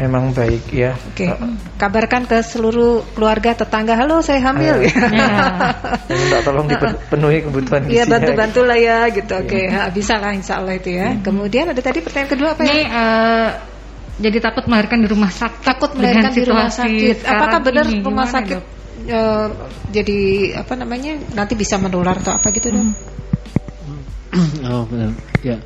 memang baik ya. Oke, kabarkan ke seluruh keluarga tetangga, halo saya hamil. Dan minta tolong dipenuhi kebutuhan Iya gizinya. bantu-bantu lah ya gitu. Oke, ha, bisa lah insya Allah itu ya. Kemudian ada tadi pertanyaan kedua apa Ini ya? eh, jadi takut melahirkan di rumah sakit. Takut dengan melahirkan di rumah sakit. Apakah benar ini. rumah sakit Dok? Eh, jadi apa namanya nanti bisa menular atau apa gitu dong? oh benar. Ya.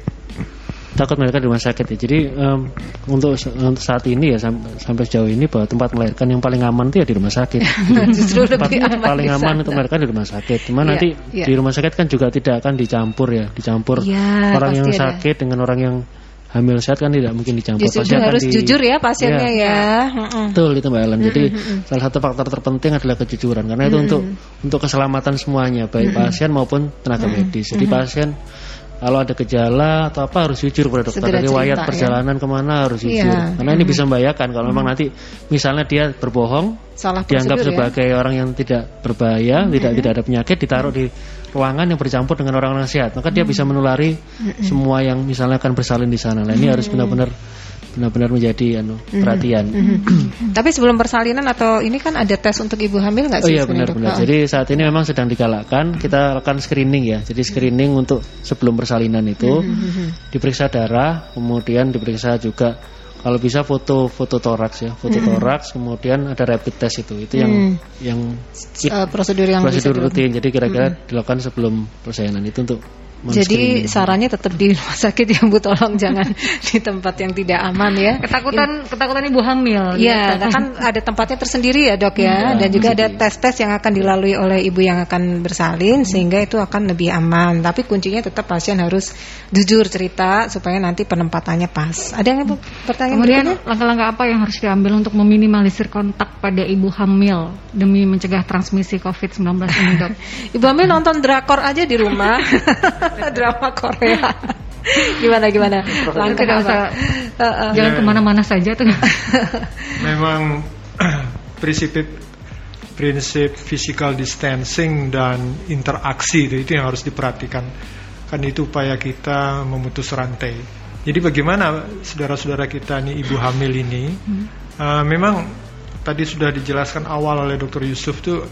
Takut melahirkan di rumah sakit ya. Jadi em, untuk untuk saat ini ya sam- sampai sejauh ini bahwa tempat melahirkan yang paling aman itu ya di rumah sakit. Justru tempat lebih aman paling aman untuk melahirkan di rumah sakit. Cuma Iya, nanti iya. di rumah sakit kan juga tidak akan dicampur ya. Dicampur Iya, orang yang ada. sakit dengan orang yang hamil sehat kan tidak mungkin dicampur Justru Pasti akan harus di- jujur ya pasiennya ya. Mm-mm. Betul itu Mbak Ellen. Jadi salah satu faktor terpenting adalah kejujuran karena itu untuk untuk keselamatan semuanya baik pasien maupun tenaga medis. Jadi pasien kalau ada gejala atau apa harus jujur pada dokter. Segera Riwayat cerita, ya. perjalanan ke mana harus Iya. jujur. Karena ini bisa membahayakan kalau memang nanti misalnya dia berbohong Salah dianggap ya. sebagai orang yang tidak berbahaya, tidak tidak ada penyakit, ditaruh di ruangan yang bercampur dengan orang-orang sehat, maka dia bisa menulari semua yang misalnya akan bersalin di sana. Nah, ini harus benar-benar benar-benar menjadi anu, perhatian. Tapi sebelum persalinan atau ini kan ada tes untuk ibu hamil nggak Oh sih? iya sebenarnya, Dok? benar-benar. Oh. Jadi saat ini memang sedang digalakkan kita lakukan screening ya. Jadi screening untuk sebelum persalinan itu diperiksa darah, kemudian diperiksa juga kalau bisa foto foto toraks ya, foto toraks, kemudian ada rapid test itu. Itu yang yang Eh, prosedur yang prosedur rutin. Jadi kira-kira dilakukan sebelum persalinan itu untuk Jadi sarannya tetap di rumah sakit ya Bu, tolong jangan di tempat yang tidak aman ya. Ketakutan ketakutan ibu hamil. Iya, gitu. nah kan ada tempatnya tersendiri ya dok ya, Iya, dan juga ada tes-tes yang akan dilalui oleh ibu yang akan bersalin sehingga itu akan lebih aman. Tapi kuncinya tetap pasien harus jujur cerita supaya nanti penempatannya pas. Ada yang Bu, pertanyaan Kemudian langkah-langkah apa yang harus diambil untuk meminimalisir kontak pada ibu hamil demi mencegah transmisi COVID-19 ini, Dok? Ibu hamil nonton drakor aja di rumah, drama Korea. gimana gimana? Langkah Tidak apa? usah Heeh. jangan ke mana-mana saja tuh. Memang prinsip prinsip physical distancing dan interaksi itu, itu yang harus diperhatikan. Kan itu upaya kita memutus rantai. Jadi bagaimana saudara-saudara kita nih ibu hamil ini? eh, memang tadi sudah dijelaskan awal oleh Dr. Yusuf tuh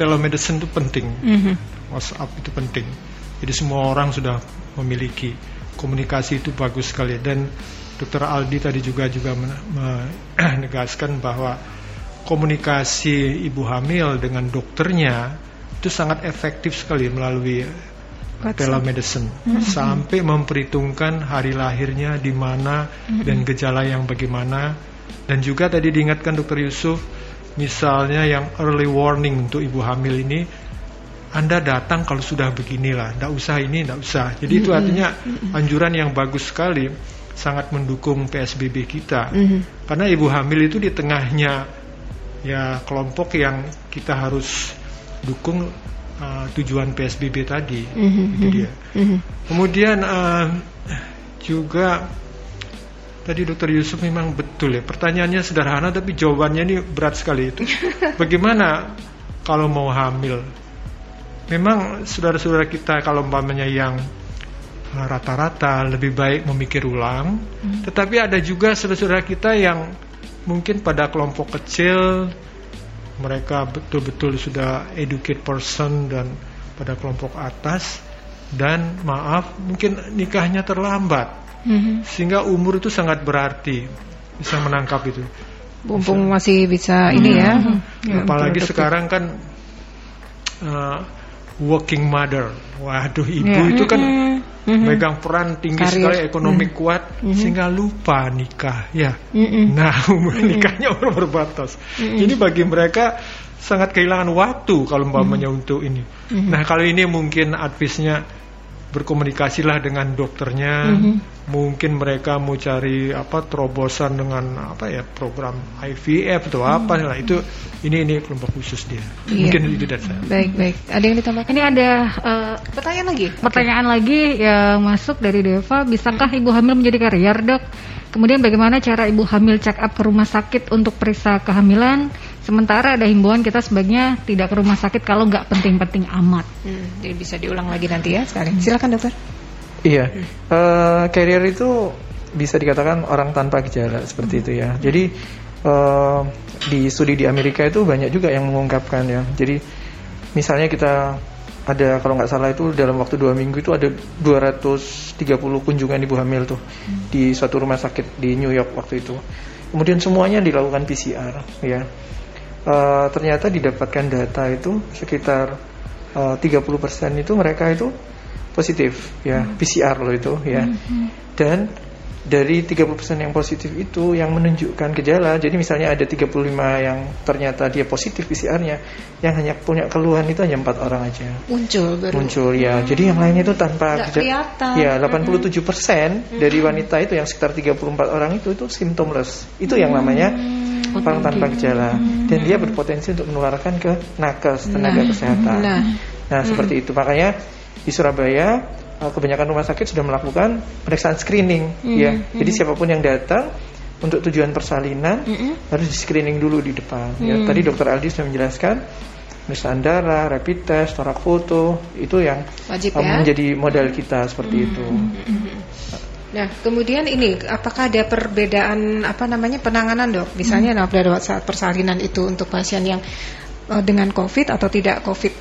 telemedicine itu penting. Mhm. WhatsApp itu penting. Jadi semua orang sudah memiliki komunikasi itu bagus sekali. Dan Dr. Aldi tadi juga juga men- menegaskan bahwa komunikasi ibu hamil dengan dokternya itu sangat efektif sekali melalui telemedicine. Sampai memperhitungkan hari lahirnya di mana dan gejala yang bagaimana. Dan juga tadi diingatkan dokter Yusuf misalnya yang early warning untuk ibu hamil ini anda datang kalau sudah beginilah, tidak usah ini, tidak usah. Jadi itu artinya anjuran yang bagus sekali, sangat mendukung PSBB kita. Karena ibu hamil itu di tengahnya ya kelompok yang kita harus dukung uh, tujuan PSBB tadi. Itu dia. Kemudian uh, juga tadi Dokter Yusuf memang betul ya. Pertanyaannya sederhana tapi jawabannya ini berat sekali itu. Bagaimana kalau mau hamil? Memang saudara-saudara kita kalau umpamanya yang uh, rata-rata lebih baik memikir ulang, tetapi ada juga saudara-saudara kita yang mungkin pada kelompok kecil mereka betul-betul sudah educate person dan pada kelompok atas dan maaf mungkin nikahnya terlambat. Sehingga umur itu sangat berarti bisa menangkap itu. Mumpung masih bisa ini ya. Ya, apalagi betul, sekarang kan uh, working mother waduh ibu Ya. itu kan Mhm. megang peran tinggi Karir. sekali ekonomi Mhm. kuat sehingga lupa nikah ya Mm-mm. nah umur nikahnya umur berbatas jadi bagi mereka sangat kehilangan waktu kalau umpamanya untuk ini nah kalau ini mungkin advice-nya berkomunikasilah dengan dokternya mungkin mereka mau cari apa terobosan dengan apa ya program IVF atau apa lah itu ini ini kelompok khusus dia Iya. mungkin itu dari saya Baik, baik. Ada yang ditambahkan? Ini ada eh, Pertanyaan lagi? pertanyaan lagi yang masuk dari Deva, bisakah ibu hamil menjadi karier, Dok? Kemudian bagaimana cara ibu hamil check up ke rumah sakit untuk periksa kehamilan? Sementara ada himbauan kita sebaiknya tidak ke rumah sakit kalau nggak penting-penting amat. Hmm, jadi bisa diulang lagi nanti ya sekali. Silakan dokter. Iya, Eh, carrier itu bisa dikatakan orang tanpa gejala seperti itu ya. Jadi eh, di studi di Amerika itu banyak juga yang mengungkapkan ya. Jadi misalnya kita ada kalau nggak salah itu dalam waktu dua minggu itu ada 230 kunjungan ibu hamil tuh di suatu rumah sakit di New York waktu itu. Kemudian semuanya dilakukan PCR ya. Eh, ternyata didapatkan data itu sekitar eh, 30% itu mereka itu positif ya PCR loh itu ya. Dan dari 30% yang positif itu yang menunjukkan gejala jadi misalnya ada 35 yang ternyata dia positif PCR-nya yang hanya punya keluhan itu hanya empat orang aja. Muncul baru. muncul ya. Jadi yang lainnya itu tanpa Nggak geja- kelihatan. ya 87% dari wanita itu yang sekitar 34 orang itu itu symptomless itu yang namanya orang tanpa gejala dan dia berpotensi untuk menularkan ke nakes tenaga Nah, kesehatan nah. Nah, seperti itu. Makanya di Surabaya eh, kebanyakan rumah sakit sudah melakukan pemeriksaan screening ya. Jadi siapa pun yang datang untuk tujuan persalinan harus di screening dulu di depan. Ya, tadi Dokter Aldi sudah menjelaskan pemeriksaan darah, rapid test, torak foto itu yang Wajib eh, ya. menjadi modal kita seperti itu. Nah, kemudian ini apakah ada perbedaan apa namanya penanganan dok? Misalnya nah, pada saat persalinan itu untuk pasien yang eh, dengan COVID atau tidak COVID,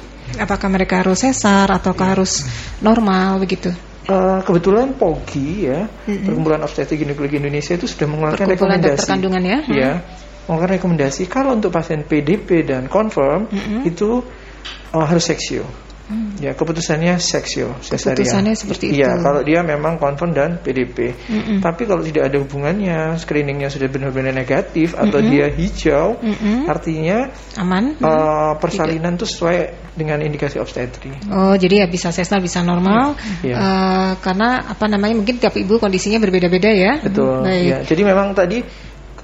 apakah mereka harus sesar ataukah harus normal begitu? Eh, kebetulan POGI ya, Perkumpulan Obstetrik Ginekologi Indonesia itu sudah mengeluarkan Perkumpulan rekomendasi. kandungan ya? Ya, mengeluarkan rekomendasi kalau untuk pasien PDP dan confirm itu eh, harus seksio. Ya, keputusannya seksio, cesarean. Keputusannya seperti Iya, itu. kalau dia memang confirm dan PDP. Tapi kalau tidak ada hubungannya, screeningnya sudah benar-benar negatif atau dia hijau, artinya Aman? eh, persalinan itu sesuai dengan indikasi obstetri. Oh, jadi ya bisa sesar, bisa normal. Iya. Eh, karena apa namanya mungkin tiap ibu kondisinya berbeda-beda ya. Betul. Baik. Ya, jadi memang tadi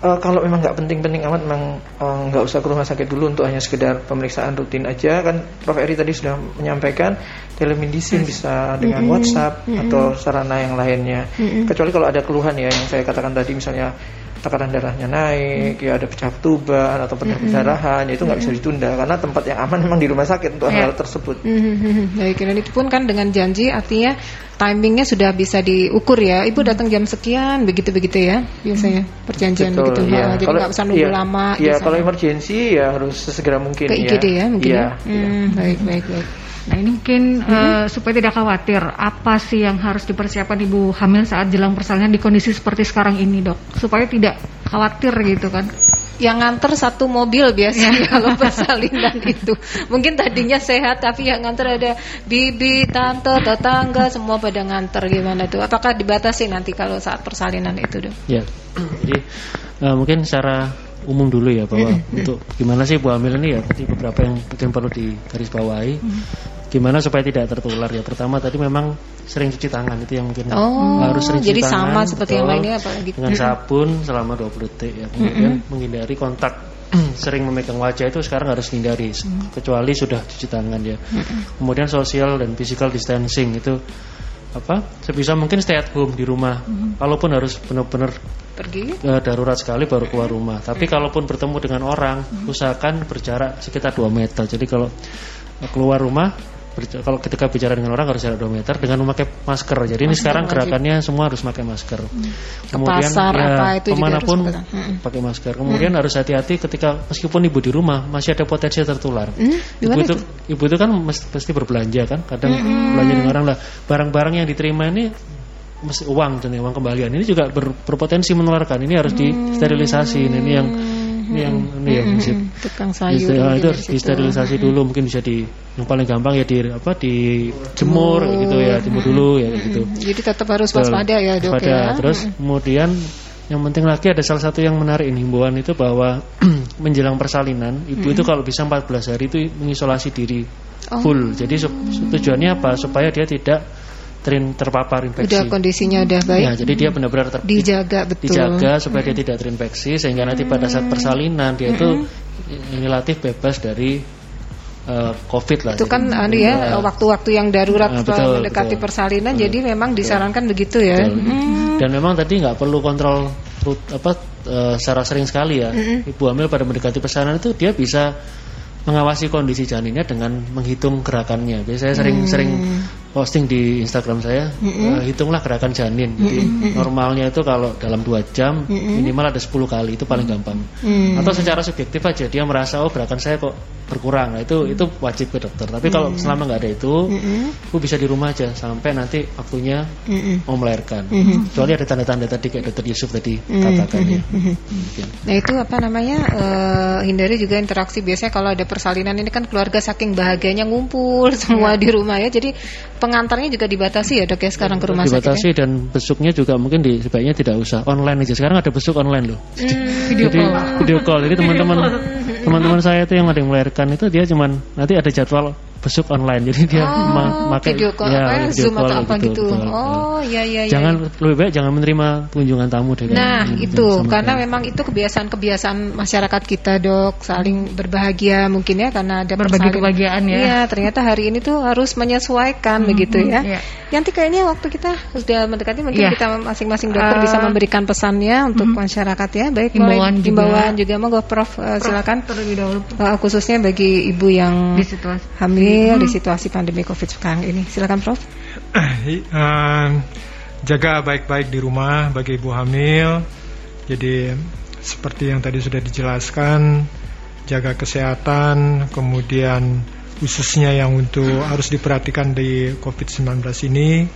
eh, kalau memang nggak penting-penting amat, memang eh, nggak usah ke rumah sakit dulu untuk hanya sekedar pemeriksaan rutin aja. Kan Prof. Eri tadi sudah menyampaikan telemedicine bisa dengan WhatsApp atau sarana yang lainnya. Kecuali kalau ada keluhan ya yang saya katakan tadi misalnya tekanan darahnya naik, ya ada pecah tuban atau pecah pendarahan, ya itu nggak bisa ditunda karena tempat yang aman memang di rumah sakit untuk hal tersebut. Hmm, Baik, dan itu pun kan dengan janji artinya timingnya sudah bisa diukur ya. Ibu datang jam sekian, begitu-begitu ya biasanya perjanjian begitu. ya. Ha, jadi nggak usah nunggu iya, lama. Iya, biasanya. kalau emergency ya harus sesegera mungkin ke IGD ya, mungkin Iya, ya. iya. Hmm, baik, baik, baik. Nah ini mungkin eh, supaya tidak khawatir, apa sih yang harus dipersiapkan ibu hamil saat jelang persalinan di kondisi seperti sekarang ini dok? Supaya tidak khawatir gitu kan? yang nganter satu mobil biasanya kalau persalinan itu. Mungkin tadinya sehat tapi yang nganter ada bibi, tante, tetangga semua pada nganter gimana tuh? Apakah dibatasi nanti kalau saat persalinan itu, Dok? Ya. Jadi uh, mungkin secara umum dulu ya bahwa untuk gimana sih ibu hamil ini ya tadi beberapa yang mungkin perlu digarisbawahi. Gimana supaya tidak tertular ya. Pertama tadi memang sering cuci tangan itu yang mungkin Oh, harus sering cuci jadi tangan. sama seperti yang lainnya apalagi dengan sabun selama 20 detik ya. Kemudian menghindari kontak sering memegang wajah itu sekarang harus hindari kecuali sudah cuci tangan ya. Kemudian social dan physical distancing itu apa? Sebisa mungkin stay at home di rumah. Kalaupun harus benar-benar pergi. eh, darurat sekali baru keluar rumah. Tapi kalaupun bertemu dengan orang, usahakan berjarak sekitar 2 meter. Jadi kalau keluar rumah kalau ketika bicara dengan orang harus jarak 2 meter dengan memakai masker. Jadi ini sekarang gerakannya semua harus pakai masker. Kemudian pasar ya, apa itu juga ke mana pun harus pakai- masker. Kemudian harus hati-hati ketika meskipun ibu di rumah masih ada potensi tertular. Hmm, Ibu gimana itu, ibu itu kan pasti berbelanja kan, kadang belanja dengan orang lah. Barang-barang yang diterima ini uang dan uang kembalian ini juga ber- berpotensi menularkan. Ini harus disterilisasi. Ini, ini yang ini yang ini ya Hmm, tukang sayur ah, mungkin itu harus disterilisasi dulu mungkin bisa di yang paling gampang ya di apa dijemur gitu ya jemur dulu ya gitu. Jadi tetap harus waspada ya, Dok Waspada. ya. Terus kemudian yang penting lagi ada salah satu yang menarik ini himbauan itu bahwa menjelang persalinan ibu itu kalau bisa 14 hari itu mengisolasi diri Oh. full. Jadi tujuannya apa? Supaya dia tidak terin, terpapar infeksi. Udah kondisinya udah baik. Ya, jadi dia benar-benar ter- Dijaga betul. dijaga supaya dia tidak terinfeksi sehingga nanti pada saat persalinan dia itu relatif bebas dari eh, COVID lah. Itu Jadi, kan anu ya ya, waktu-waktu yang darurat Ah, setelah betul, mendekati betul. persalinan Betul. jadi memang disarankan begitu ya. Betul. Hmm. Dan memang tadi nggak perlu kontrol rut- apa eh, secara sering sekali ya. Ibu hamil pada mendekati persalinan itu dia bisa mengawasi kondisi janinnya dengan menghitung gerakannya. Biasanya saya sering-sering posting di Instagram saya, eh, hitunglah gerakan janin. Jadi normalnya itu kalau dalam dua jam minimal ada 10 kali itu paling gampang. Hmm. Atau secara subjektif aja dia merasa oh gerakan saya kok berkurang. Nah, itu itu wajib ke dokter. Tapi kalau selama nggak ada itu, bu bisa di rumah aja sampai nanti waktunya Mm-mm. mau melahirkan. Kecuali ada tanda-tanda tadi kayak dokter Yusuf tadi katakan ya. Demikian. Nah itu apa namanya eh, hindari juga interaksi biasanya kalau ada persalinan ini kan keluarga saking bahagianya ngumpul semua di rumah ya jadi pengantarnya juga dibatasi ya dok ya sekarang ke rumah sakit Dibatasi dan besuknya juga mungkin di, sebaiknya tidak usah online aja. Sekarang ada besuk online loh. Video Jadi call. video call. Jadi teman-teman teman-teman saya itu yang ada yang melahirkan itu dia cuman nanti ada jadwal besuk online. Jadi dia Oh, ma- pakai video call ya, apa ya, video zoom call atau apa gitu. betul. Oh iya iya iya. Jangan lebih baik jangan menerima kunjungan tamu deh. Nah Kan. itu Sama karena sekali. memang itu kebiasaan-kebiasaan masyarakat kita dok saling berbahagia mungkin ya karena ada Berbagi kebahagiaan ya. Iya ternyata hari ini tuh harus menyesuaikan begitu ya. iya. Nanti kayaknya waktu kita sudah mendekati mungkin Iya. kita masing-masing dokter Eh, bisa memberikan pesannya untuk masyarakat ya. Baik Himbauan juga. himbauan juga monggo Prof eh, silakan Terlebih dahulu Eh, khususnya bagi ibu yang di situasi hamil di situasi pandemi Covid sekarang ini. Silakan Prof. Eh, jaga baik-baik di rumah bagi ibu hamil. Jadi seperti yang tadi sudah dijelaskan, jaga kesehatan, kemudian khususnya yang untuk harus diperhatikan di COVID-19 ini.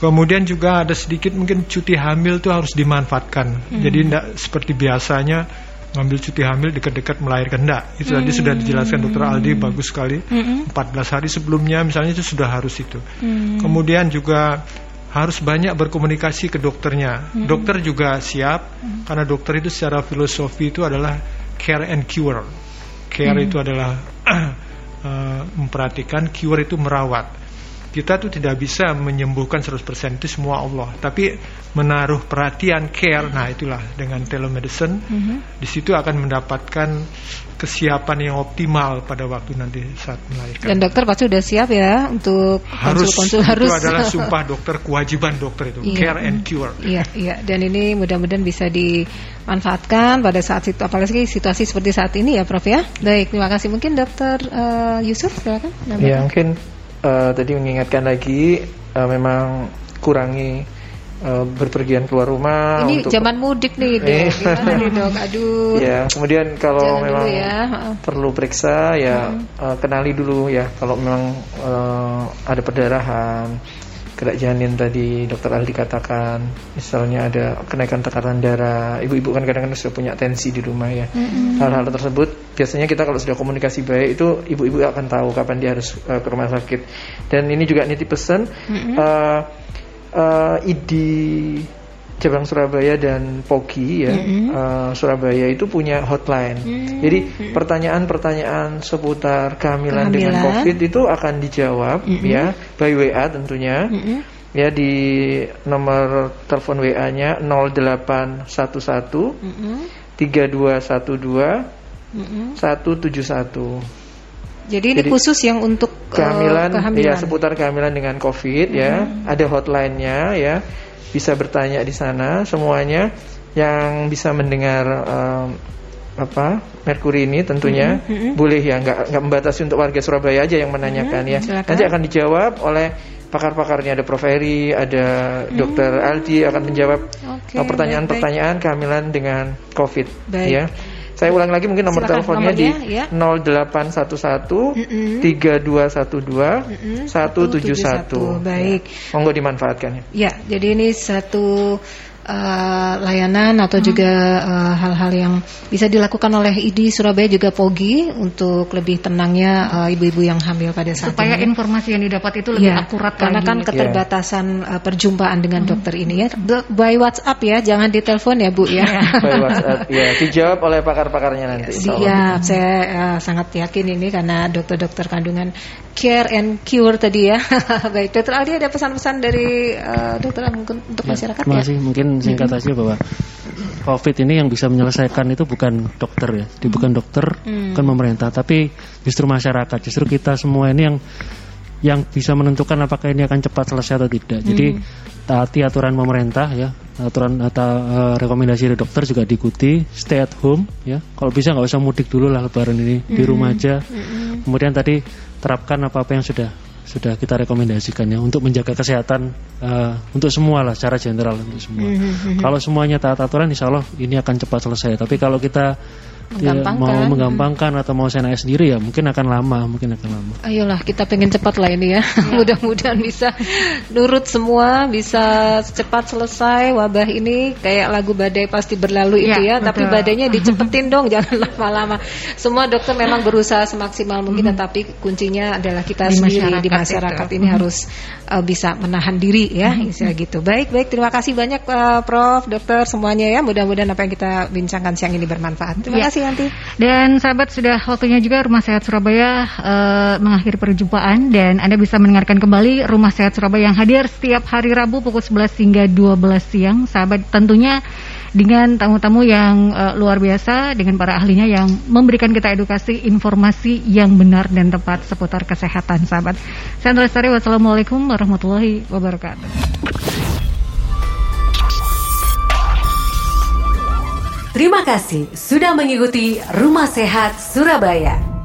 Kemudian juga ada sedikit mungkin cuti hamil itu harus dimanfaatkan. Jadi tidak seperti biasanya ngambil cuti hamil dekat-dekat melahirkan enggak. Itu tadi sudah dijelaskan Dokter Aldi bagus sekali. 14 hari sebelumnya misalnya itu sudah harus itu. Kemudian juga harus banyak berkomunikasi ke dokternya. Dokter juga siap karena dokter itu secara filosofi itu adalah care and cure. Care itu adalah eh, memperhatikan, cure itu merawat. Kita tuh tidak bisa menyembuhkan 100% itu semua Allah, tapi menaruh perhatian care. Nah, itulah dengan telemedicine di situ akan mendapatkan kesiapan yang optimal pada waktu nanti saat melahirkan Dan dokter pasti udah siap ya untuk harus konsul-konsul itu harus. adalah sumpah dokter kewajiban dokter itu Iya. care and cure Iya, iya. Dan ini mudah-mudahan bisa dimanfaatkan pada saat situ, apalagi situasi seperti saat ini ya, Prof ya. Baik, terima kasih. Mungkin Dokter eh, Yusuf, silakan. Ya mungkin eh, tadi mengingatkan lagi eh, memang kurangi eh, berpergian keluar rumah Ini untuk zaman mudik nih, dok. Eh. Gimana nih, dok? Aduh. ya kemudian kalau Jangan memang ya. Perlu periksa ya eh, kenali dulu ya kalau memang eh, ada perdarahan gerak janin tadi dokter Aldi katakan misalnya ada kenaikan tekanan darah ibu-ibu kan kadang-kadang sudah punya tensi di rumah ya. Hal-hal tersebut biasanya kita kalau sudah komunikasi baik itu ibu-ibu akan tahu kapan dia harus uh, ke rumah sakit. Dan ini juga nitip pesan uh, uh, ID cabang Surabaya dan Pogi ya uh, Surabaya itu punya hotline. Jadi pertanyaan-pertanyaan seputar kehamilan, dengan. COVID itu akan dijawab ya by WA tentunya. Ya di nomor telepon WA-nya 0811 3212 171. Jadi ini Jadi, khusus yang untuk eh, kehamilan, kehamilan. ya seputar kehamilan dengan COVID ya. Ada hotline-nya ya. Bisa bertanya di sana semuanya yang bisa mendengar em, apa Merkuri ini tentunya boleh ya nggak nggak membatasi untuk warga Surabaya aja yang menanyakan ya. silakan. Nanti akan dijawab oleh pakar-pakarnya ada Prof Heri, ada Dokter Aldi akan menjawab uh, pertanyaan-pertanyaan kehamilan dengan COVID Baik. ya. Saya ulang lagi mungkin nomor Silakan, teleponnya di nomornya, ya. 0811 3212 171. Baik. Ya. Monggo dimanfaatkan ya. Ya, jadi ini satu uh, layanan atau juga uh, hal-hal yang bisa dilakukan oleh ID Surabaya juga Pogi untuk lebih tenangnya uh, ibu-ibu yang hamil pada saat Supaya ini. informasi yang didapat itu lebih Ya, akurat karena lagi. kan keterbatasan uh, perjumpaan dengan dokter ini ya. By WhatsApp ya, jangan ditelepon ya Bu ya. By WhatsApp ya dijawab oleh pakar-pakarnya nanti. Iya, saya uh, sangat yakin ini karena dokter-dokter kandungan care and cure tadi ya. Baik, Dokter Aldi ada pesan-pesan dari uh, dokter mungkin untuk Ya, masyarakat terima ya? kasih. Mungkin singkat saja bahwa COVID ini yang bisa menyelesaikan itu bukan dokter ya, Dia bukan dokter, bukan pemerintah, tapi justru masyarakat, justru kita semua ini yang yang bisa menentukan apakah ini akan cepat selesai atau tidak. Jadi taati aturan pemerintah ya, aturan atau eh, rekomendasi dari dokter juga diikuti, stay at home ya. Kalau bisa nggak usah mudik dulu lah lebaran ini. Di rumah aja. Kemudian tadi terapkan apa-apa yang sudah sudah kita rekomendasikan ya untuk menjaga kesehatan eh, untuk semua lah secara general untuk semua. Kalau semuanya taat aturan, insya Allah ini akan cepat selesai. Tapi kalau kita ya, mau Menggampangkan. menggampangkan atau mau senang sendiri ya mungkin akan lama, mungkin akan lama. Ayolah kita pengen cepat lah ini ya. Mudah-mudahan bisa nurut semua, bisa cepat selesai wabah ini kayak lagu badai pasti berlalu itu Ya, ya. Tapi betul. badainya dicepetin dong, jangan lama-lama. Semua dokter memang berusaha semaksimal mungkin, tetapi kuncinya adalah kita Di sendiri di masyarakat masyarakat itu. ini harus uh, bisa menahan diri ya, istilah gitu. Baik, baik. Terima kasih banyak uh, Prof, dokter semuanya ya. Mudah-mudahan apa yang kita bincangkan siang ini bermanfaat. Terima Ya. kasih Yanti. Dan sahabat sudah waktunya juga Rumah Sehat Surabaya eh, mengakhiri perjumpaan dan Anda bisa mendengarkan kembali Rumah Sehat Surabaya yang hadir setiap hari Rabu pukul 11 hingga 12 siang. Sahabat tentunya dengan tamu-tamu yang eh, luar biasa dengan para ahlinya yang memberikan kita edukasi informasi yang benar dan tepat seputar kesehatan sahabat. Saya Lestari, wassalamualaikum warahmatullahi wabarakatuh. Terima kasih sudah mengikuti Rumah Sehat Surabaya.